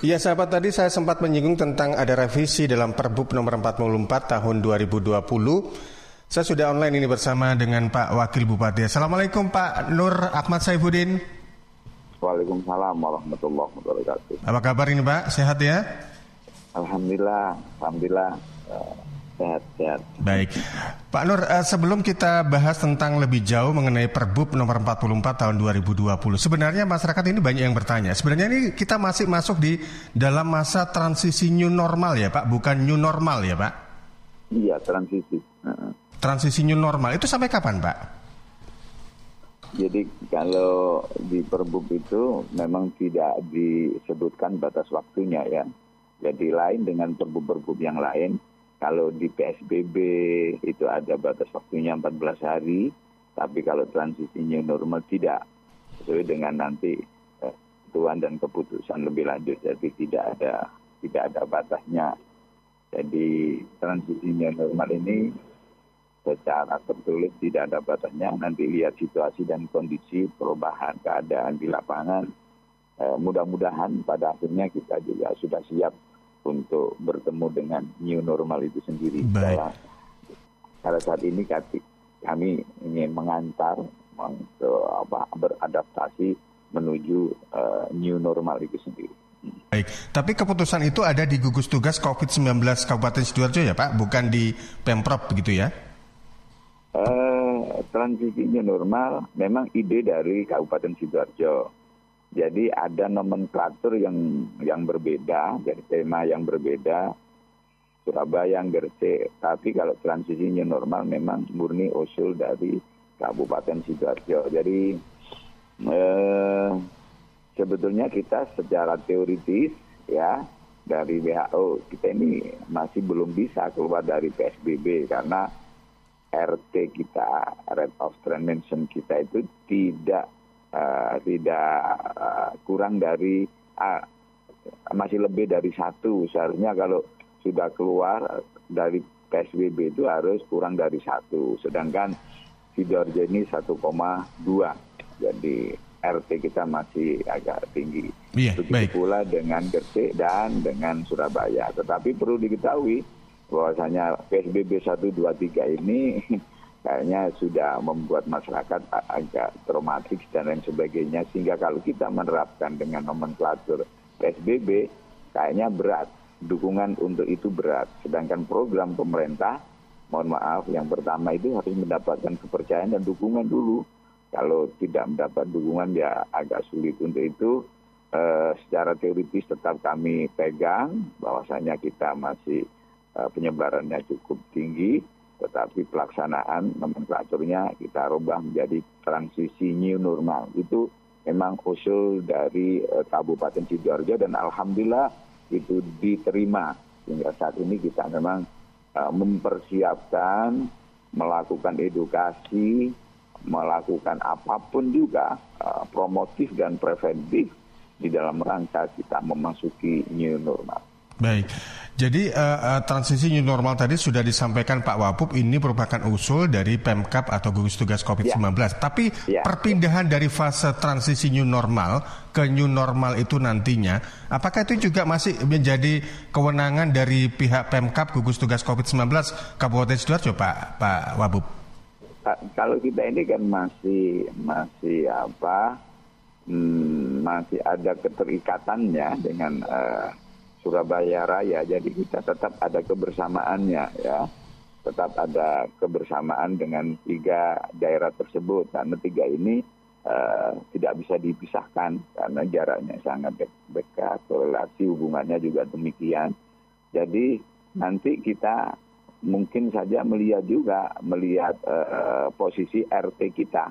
Ya sahabat tadi saya sempat menyinggung tentang ada revisi dalam Perbup nomor 44 tahun 2020. Saya sudah online ini bersama dengan Pak Wakil Bupati. Assalamualaikum Pak Nur Ahmad Saifuddin. Waalaikumsalam warahmatullahi wabarakatuh. Apa kabar ini Pak? Sehat ya? Alhamdulillah, Alhamdulillah. Uh, sehat-sehat. Baik. Pak Nur, uh, sebelum kita bahas tentang lebih jauh mengenai Perbup nomor 44 tahun 2020, sebenarnya masyarakat ini banyak yang bertanya. Sebenarnya ini kita masih masuk di dalam masa transisi new normal ya Pak, bukan new normal ya Pak? Iya, transisi. Transisi new normal itu sampai kapan Pak? Jadi kalau di Perbup itu memang tidak disebutkan batas waktunya ya. Jadi lain dengan perbup-perbup yang lain, kalau di PSBB itu ada batas waktunya 14 hari, tapi kalau transisinya normal tidak. Sesuai dengan nanti eh, tuan dan keputusan lebih lanjut, jadi tidak ada tidak ada batasnya. Jadi transisinya normal ini secara tertulis tidak ada batasnya. Nanti lihat situasi dan kondisi perubahan keadaan di lapangan. Eh, mudah-mudahan pada akhirnya kita juga sudah siap untuk bertemu dengan new normal itu sendiri. Baik. Karena saat ini kami ingin mengantar untuk apa, beradaptasi menuju uh, new normal itu sendiri. Baik, tapi keputusan itu ada di gugus tugas COVID-19 Kabupaten Sidoarjo ya Pak, bukan di Pemprov begitu ya? Uh, transisinya normal memang ide dari Kabupaten Sidoarjo jadi ada nomenklatur yang yang berbeda, jadi tema yang berbeda. Surabaya yang Gresik, tapi kalau transisinya normal memang murni usul dari Kabupaten Sidoarjo. Jadi eh, sebetulnya kita secara teoritis ya dari WHO kita ini masih belum bisa keluar dari PSBB karena RT kita, rate of transmission kita itu tidak uh, tidak uh, kurang dari uh, masih lebih dari satu seharusnya kalau sudah keluar dari PSBB itu harus kurang dari satu sedangkan Sidoarjo ini 1,2 jadi RT kita masih agak tinggi. Iya, Begitu baik. pula dengan Gresik dan dengan Surabaya. Tetapi perlu diketahui bahwasanya PSBB 1, 2, 3 ini kayaknya sudah membuat masyarakat agak traumatik dan lain sebagainya. Sehingga kalau kita menerapkan dengan nomenklatur PSBB kayaknya berat. Dukungan untuk itu berat. Sedangkan program pemerintah mohon maaf yang pertama itu harus mendapatkan kepercayaan dan dukungan dulu. Kalau tidak mendapat dukungan ya agak sulit. Untuk itu eh, secara teoritis tetap kami pegang bahwasanya kita masih eh, penyebarannya cukup tinggi tetapi pelaksanaan nomenklaturnya kita rubah menjadi transisi new normal. Itu memang usul dari uh, Kabupaten Sidoarjo dan alhamdulillah itu diterima hingga saat ini kita memang uh, mempersiapkan melakukan edukasi, melakukan apa pun juga uh, promotif dan preventif di dalam rangka kita memasuki new normal. Baik. Jadi uh, uh, transisi new normal tadi sudah disampaikan Pak Wapup ini merupakan usul dari Pemkap atau gugus tugas COVID-19. Ya. Tapi ya. perpindahan dari fase transisi new normal ke new normal itu nantinya, apakah itu juga masih menjadi kewenangan dari pihak Pemkap gugus tugas COVID-19 Kabupaten Sidoarjo Pak Pak Wapup? Kalau kita ini kan masih masih apa? Hmm, masih ada keterikatannya dengan uh, Surabaya Raya. Jadi kita tetap ada kebersamaannya ya. Tetap ada kebersamaan dengan tiga daerah tersebut. Karena tiga ini uh, tidak bisa dipisahkan karena jaraknya sangat dekat, korelasi hubungannya juga demikian. Jadi nanti kita mungkin saja melihat juga melihat uh, posisi RT kita.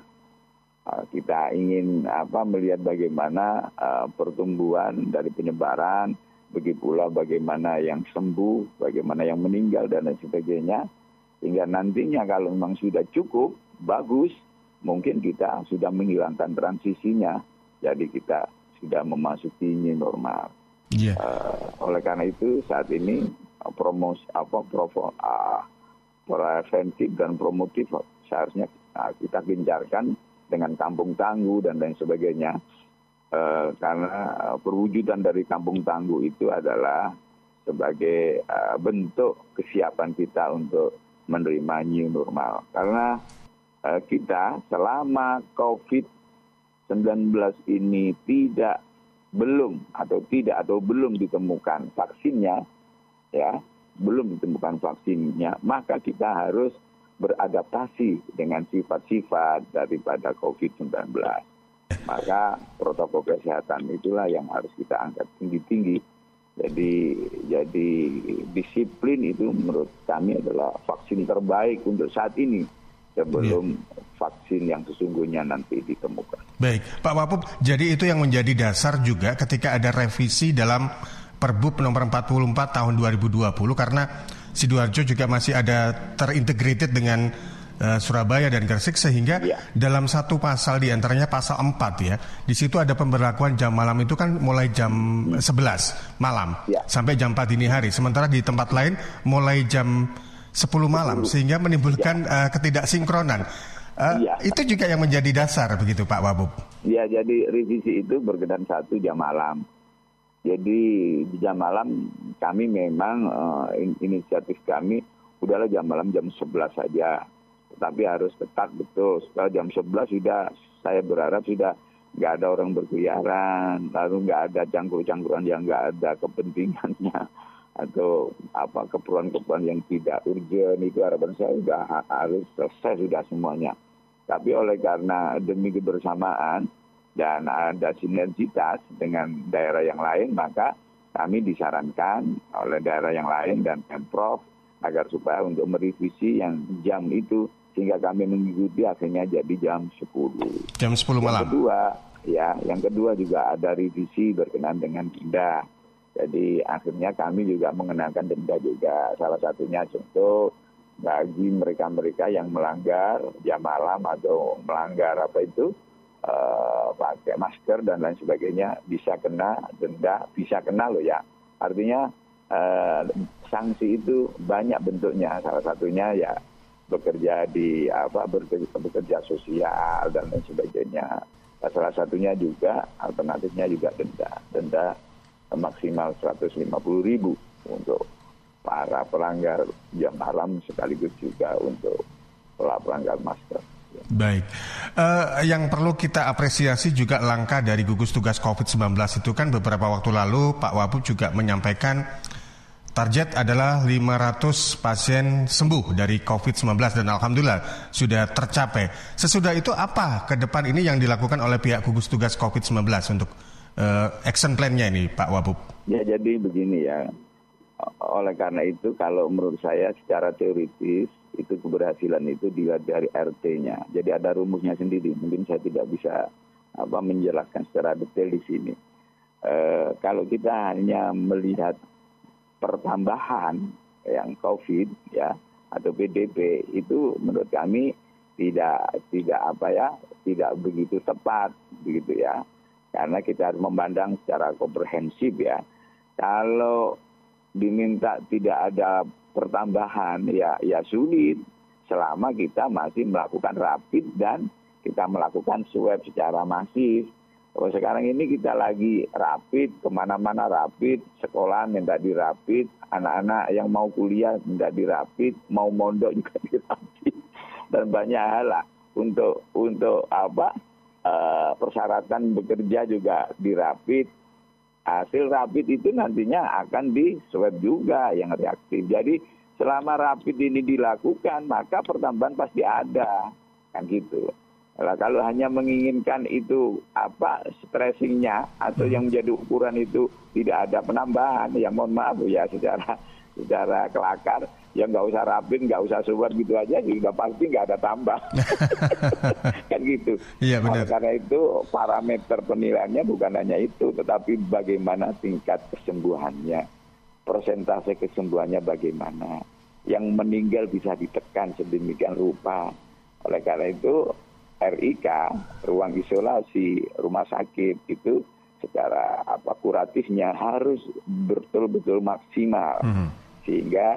Uh, kita ingin apa melihat bagaimana uh, pertumbuhan dari penyebaran begitu pula bagaimana yang sembuh, bagaimana yang meninggal dan lain sebagainya. Sehingga nantinya kalau memang sudah cukup, bagus, mungkin kita sudah menghilangkan transisinya. Jadi kita sudah memasuki new normal. Yeah. Iya. Uh, oleh karena itu saat ini promos apa provo, uh, preventif dan promotif seharusnya uh, kita gencarkan dengan kampung tangguh dan lain sebagainya uh, karena perwujudan dari kampung tangguh itu adalah sebagai uh, bentuk kesiapan kita untuk menerima new normal. Karena kita selama COVID-19 ini tidak belum atau tidak atau belum ditemukan vaksinnya, ya belum ditemukan vaksinnya, maka kita harus beradaptasi dengan sifat-sifat daripada COVID-19. Maka protokol kesehatan itulah yang harus kita angkat tinggi-tinggi. Jadi jadi disiplin itu menurut kami adalah vaksin terbaik untuk saat ini sebelum ya. vaksin yang sesungguhnya nanti ditemukan. Baik, Pak Wapub, jadi itu yang menjadi dasar juga ketika ada revisi dalam Perbup nomor 44 tahun 2020 karena Sidoarjo juga masih ada terintegrated dengan uh, Surabaya dan Gresik sehingga ya. dalam satu pasal di antaranya pasal 4 ya. Di situ ada pemberlakuan jam malam itu kan mulai jam 11 malam ya. sampai jam 4 dini hari. Sementara di tempat lain mulai jam 10 malam sehingga menimbulkan ya. uh, ketidaksinkronan. Uh, ya. Itu juga yang menjadi dasar begitu Pak Wabub. Ya, jadi revisi itu berkenan satu jam malam. Jadi di jam malam kami memang uh, inisiatif kami udahlah jam malam jam 11 saja. Tapi harus ketat betul. Setelah jam 11 sudah saya berharap sudah nggak ada orang berkeliaran, lalu nggak ada cangkur-cangkuran yang nggak ada kepentingannya atau apa keperluan-keperluan yang tidak urgent itu harapan saya sudah harus selesai sudah semuanya. Tapi oleh karena demi kebersamaan dan ada sinergitas dengan daerah yang lain, maka kami disarankan oleh daerah yang lain dan Pemprov agar supaya untuk merevisi yang jam itu sehingga kami mengikuti akhirnya jadi jam 10. Jam 10 malam. Yang kedua, ya, yang kedua juga ada revisi berkenaan dengan denda. Jadi akhirnya kami juga mengenakan denda juga. Salah satunya contoh bagi mereka-mereka yang melanggar jam malam atau melanggar apa itu uh, pakai masker dan lain sebagainya bisa kena denda, bisa kena loh ya. Artinya uh, sanksi itu banyak bentuknya. Salah satunya ya bekerja di apa bekerja, bekerja sosial dan lain sebagainya. Salah satunya juga alternatifnya juga denda, denda maksimal 150 ribu untuk para pelanggar jam malam sekaligus juga untuk pelanggar masker. Baik, uh, yang perlu kita apresiasi juga langkah dari gugus tugas COVID-19 itu kan beberapa waktu lalu Pak Wabub juga menyampaikan target adalah 500 pasien sembuh dari COVID-19 dan Alhamdulillah sudah tercapai. Sesudah itu apa ke depan ini yang dilakukan oleh pihak gugus tugas COVID-19 untuk uh, action plan-nya ini Pak Wabub? Ya jadi begini ya, oleh karena itu kalau menurut saya secara teoritis itu keberhasilan itu dilihat dari RT-nya. Jadi ada rumusnya sendiri. Mungkin saya tidak bisa apa menjelaskan secara detail di sini. E, kalau kita hanya melihat pertambahan yang COVID ya atau PDP itu menurut kami tidak tidak apa ya tidak begitu tepat begitu ya karena kita harus memandang secara komprehensif ya kalau diminta tidak ada pertambahan ya ya sulit selama kita masih melakukan rapid dan kita melakukan swab secara masif. Kalau sekarang ini kita lagi rapid, ke mana-mana rapid, sekolah minta di rapid, anak-anak yang mau kuliah minta di rapid, mau mondok juga di rapid, dan banyak hal lah untuk untuk apa uh, persyaratan bekerja juga di rapid, hasil rapid itu nantinya akan di swab juga yang reaktif. Jadi selama rapid ini dilakukan maka pertambahan pasti ada kan gitu. Nah, kalau hanya menginginkan itu apa stressingnya atau yang menjadi ukuran itu tidak ada penambahan, ya mohon maaf ya secara secara kelakar ya nggak usah rapin, nggak usah swab gitu aja, juga pasti nggak ada tambah. kan gitu. Iya benar. Karena itu parameter penilaiannya bukan hanya itu, tetapi bagaimana tingkat kesembuhannya, persentase kesembuhannya bagaimana. Yang meninggal bisa ditekan sedemikian rupa. Oleh karena itu RIK, ruang isolasi rumah sakit itu secara apa kuratifnya harus betul-betul maksimal. Mm -hmm. Sehingga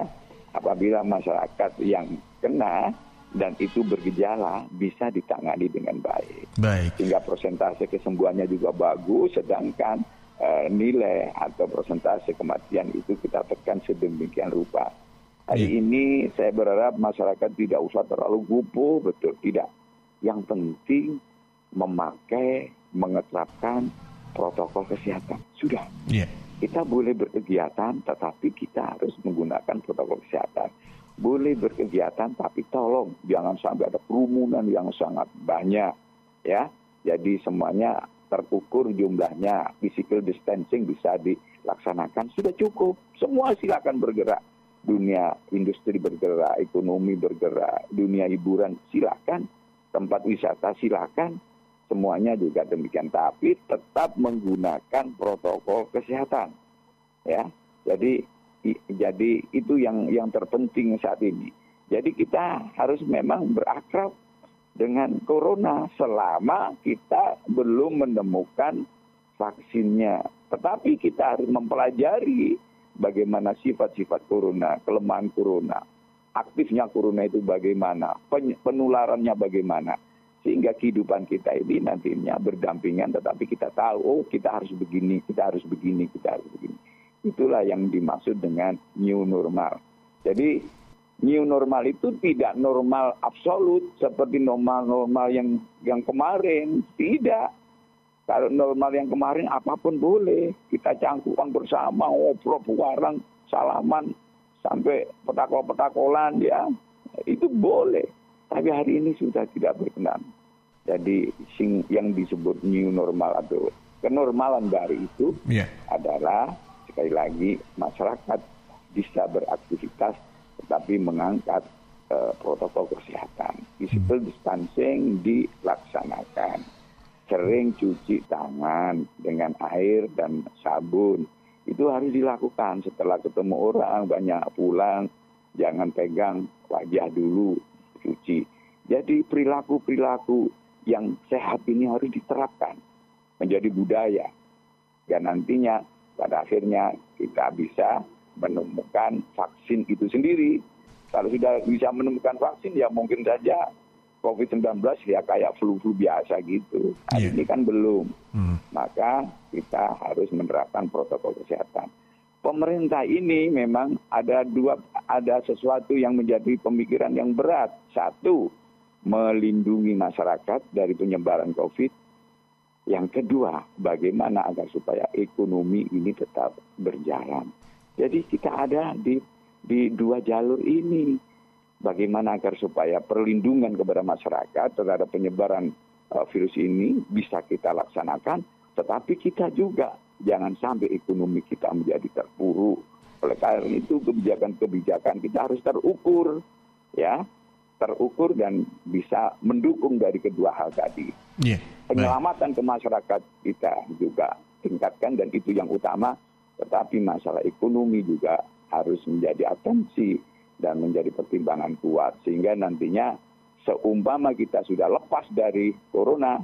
apabila masyarakat yang kena dan itu bergejala bisa ditangani dengan baik. Baik. Sehingga persentase kesembuhannya juga bagus, sedangkan uh, nilai atau persentase kematian itu kita tekan sedemikian rupa. Hari yeah. ini saya berharap masyarakat tidak usah terlalu gupuh, betul tidak. Yang penting memakai, mengeterapkan protokol kesehatan. Sudah. Yeah. Kita boleh berkegiatan, tetapi kita harus menggunakan protokol kesehatan boleh berkegiatan tapi tolong jangan sampai ada kerumunan yang sangat banyak ya. Jadi semuanya terukur jumlahnya, physical distancing bisa dilaksanakan sudah cukup. Semua silakan bergerak. Dunia industri bergerak, ekonomi bergerak, dunia hiburan silakan, tempat wisata silakan, semuanya juga demikian. Tapi tetap menggunakan protokol kesehatan. Ya, jadi jadi itu yang yang terpenting saat ini. Jadi kita harus memang berakrab dengan corona selama kita belum menemukan vaksinnya. Tetapi kita harus mempelajari bagaimana sifat-sifat corona, kelemahan corona, aktifnya corona itu bagaimana, penularannya bagaimana. Sehingga kehidupan kita ini nantinya berdampingan tetapi kita tahu, oh kita harus begini, kita harus begini, kita harus begini. Itulah yang dimaksud dengan new normal. Jadi new normal itu tidak normal absolut seperti normal-normal yang yang kemarin. Tidak. Kalau normal yang kemarin apa pun boleh. Kita cangkukan bersama, ngobrol, warang, salaman, sampai petakol-petakolan ya. Itu boleh. Tapi hari ini sudah tidak berkenan. Jadi yang disebut new normal atau kenormalan baru itu yeah. adalah sekali lagi masyarakat bisa beraktivitas tetapi mengangkat uh, protokol kesehatan. Physical hmm. distancing dilaksanakan. Sering cuci tangan dengan air dan sabun. Itu harus dilakukan setelah ketemu orang, banyak pulang, jangan pegang wajah dulu, cuci. Jadi perilaku-perilaku yang sehat ini harus diterapkan menjadi budaya. Dan nantinya pada akhirnya kita bisa menemukan vaksin itu sendiri. Kalau sudah bisa menemukan vaksin ya mungkin saja COVID-19 ya kayak flu-flu biasa gitu. Nah, yeah. Ini kan belum. Hmm. Maka kita harus menerapkan protokol kesehatan. Pemerintah ini memang ada dua ada sesuatu yang menjadi pemikiran yang berat. Satu, melindungi masyarakat dari penyebaran COVID yang kedua, bagaimana agar supaya ekonomi ini tetap berjalan. Jadi kita ada di di dua jalur ini. Bagaimana agar supaya perlindungan kepada masyarakat terhadap penyebaran uh, virus ini bisa kita laksanakan, tetapi kita juga jangan sampai ekonomi kita menjadi terpuruk. Oleh karena itu kebijakan-kebijakan kita harus terukur, ya terukur dan bisa mendukung dari kedua hal tadi. Yeah, Penyelamatan ke masyarakat kita juga tingkatkan dan itu yang utama. Tetapi masalah ekonomi juga harus menjadi atensi dan menjadi pertimbangan kuat sehingga nantinya seumpama kita sudah lepas dari corona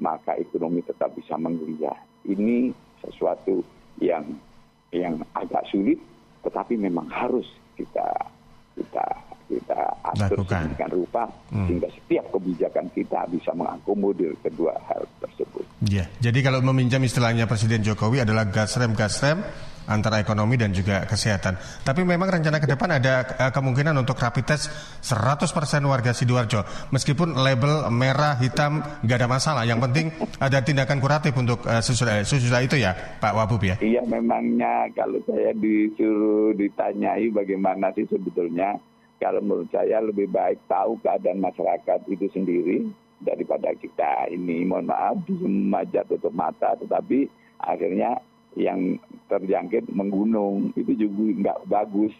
maka ekonomi tetap bisa menggeliat. Ini sesuatu yang yang agak sulit tetapi memang harus kita kita kita atur sedemikian rupa hmm. sehingga setiap kebijakan kita bisa mengakomodir kedua hal tersebut. Ya, jadi kalau meminjam istilahnya Presiden Jokowi adalah gasrem gasrem antara ekonomi dan juga kesehatan. Tapi memang rencana ke depan ada uh, kemungkinan untuk rapid test 100% warga Sidoarjo. Meskipun label merah, hitam, nggak ada masalah. Yang penting ada tindakan kuratif untuk uh, sesudah, sesudah itu ya, Pak Wabub ya? Iya, memangnya kalau saya disuruh ditanyai bagaimana sih sebetulnya kalau menurut saya lebih baik tahu keadaan masyarakat itu sendiri daripada kita ini mohon maaf diem aja tutup mata tetapi akhirnya yang terjangkit menggunung. Itu juga nggak bagus.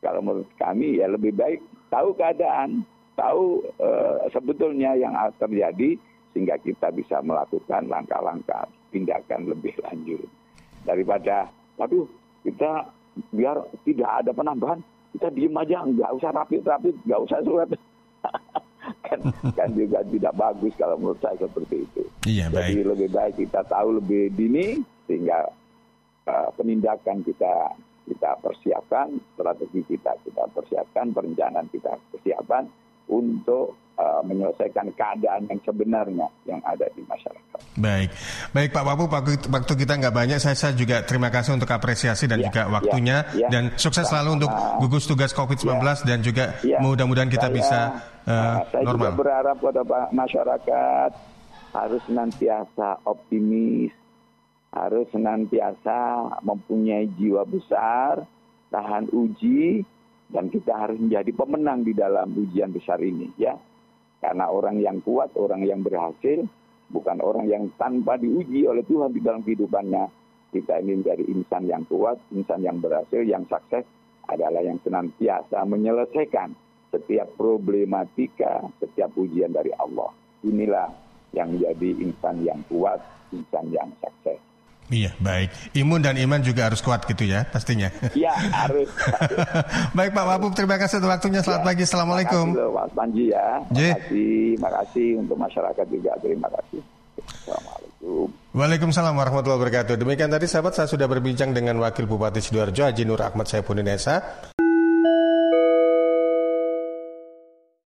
Kalau menurut kami ya lebih baik tahu keadaan tahu uh, sebetulnya yang terjadi sehingga kita bisa melakukan langkah-langkah tindakan lebih lanjut. Daripada waduh kita biar tidak ada penambahan kita diem aja nggak usah rapi-rapi nggak usah surat. Kan kan juga tidak bagus kalau menurut saya seperti itu. Iya, jadi baik. lebih baik kita tahu lebih dini sehingga penindakan kita kita persiapkan strategi kita kita persiapkan perencanaan kita persiapan untuk uh, menyelesaikan keadaan yang sebenarnya yang ada di masyarakat. Baik, baik Pak Wapu, waktu, kita nggak banyak, saya, saya juga terima kasih untuk apresiasi dan ya, juga ya, waktunya. ya, dan sukses sama, selalu untuk gugus tugas COVID-19 ya, dan juga ya, mudah-mudahan kita saya, bisa uh, saya normal. juga berharap kepada masyarakat harus senantiasa optimis, harus senantiasa mempunyai jiwa besar, tahan uji, dan kita harus menjadi pemenang di dalam ujian besar ini ya karena orang yang kuat, orang yang berhasil, bukan orang yang tanpa diuji oleh Tuhan di dalam kehidupannya. Kita ini menjadi insan yang kuat, insan yang berhasil, yang sukses adalah yang senantiasa menyelesaikan setiap problematika, setiap ujian dari Allah. Inilah yang menjadi insan yang kuat, insan yang sukses. Iya, baik. Imun dan iman juga harus kuat gitu ya, pastinya. Iya, harus. baik Pak Wabub, terima kasih untuk waktunya. Selamat ya, pagi, Assalamualaikum. Terima kasih Mas Panji ya. Terima kasih, terima kasih untuk masyarakat juga. Terima kasih. Assalamualaikum. Waalaikumsalam warahmatullahi wabarakatuh. Demikian tadi sahabat saya sudah berbincang dengan Wakil Bupati Sidoarjo Haji Nur Ahmad Saifuddin Esa.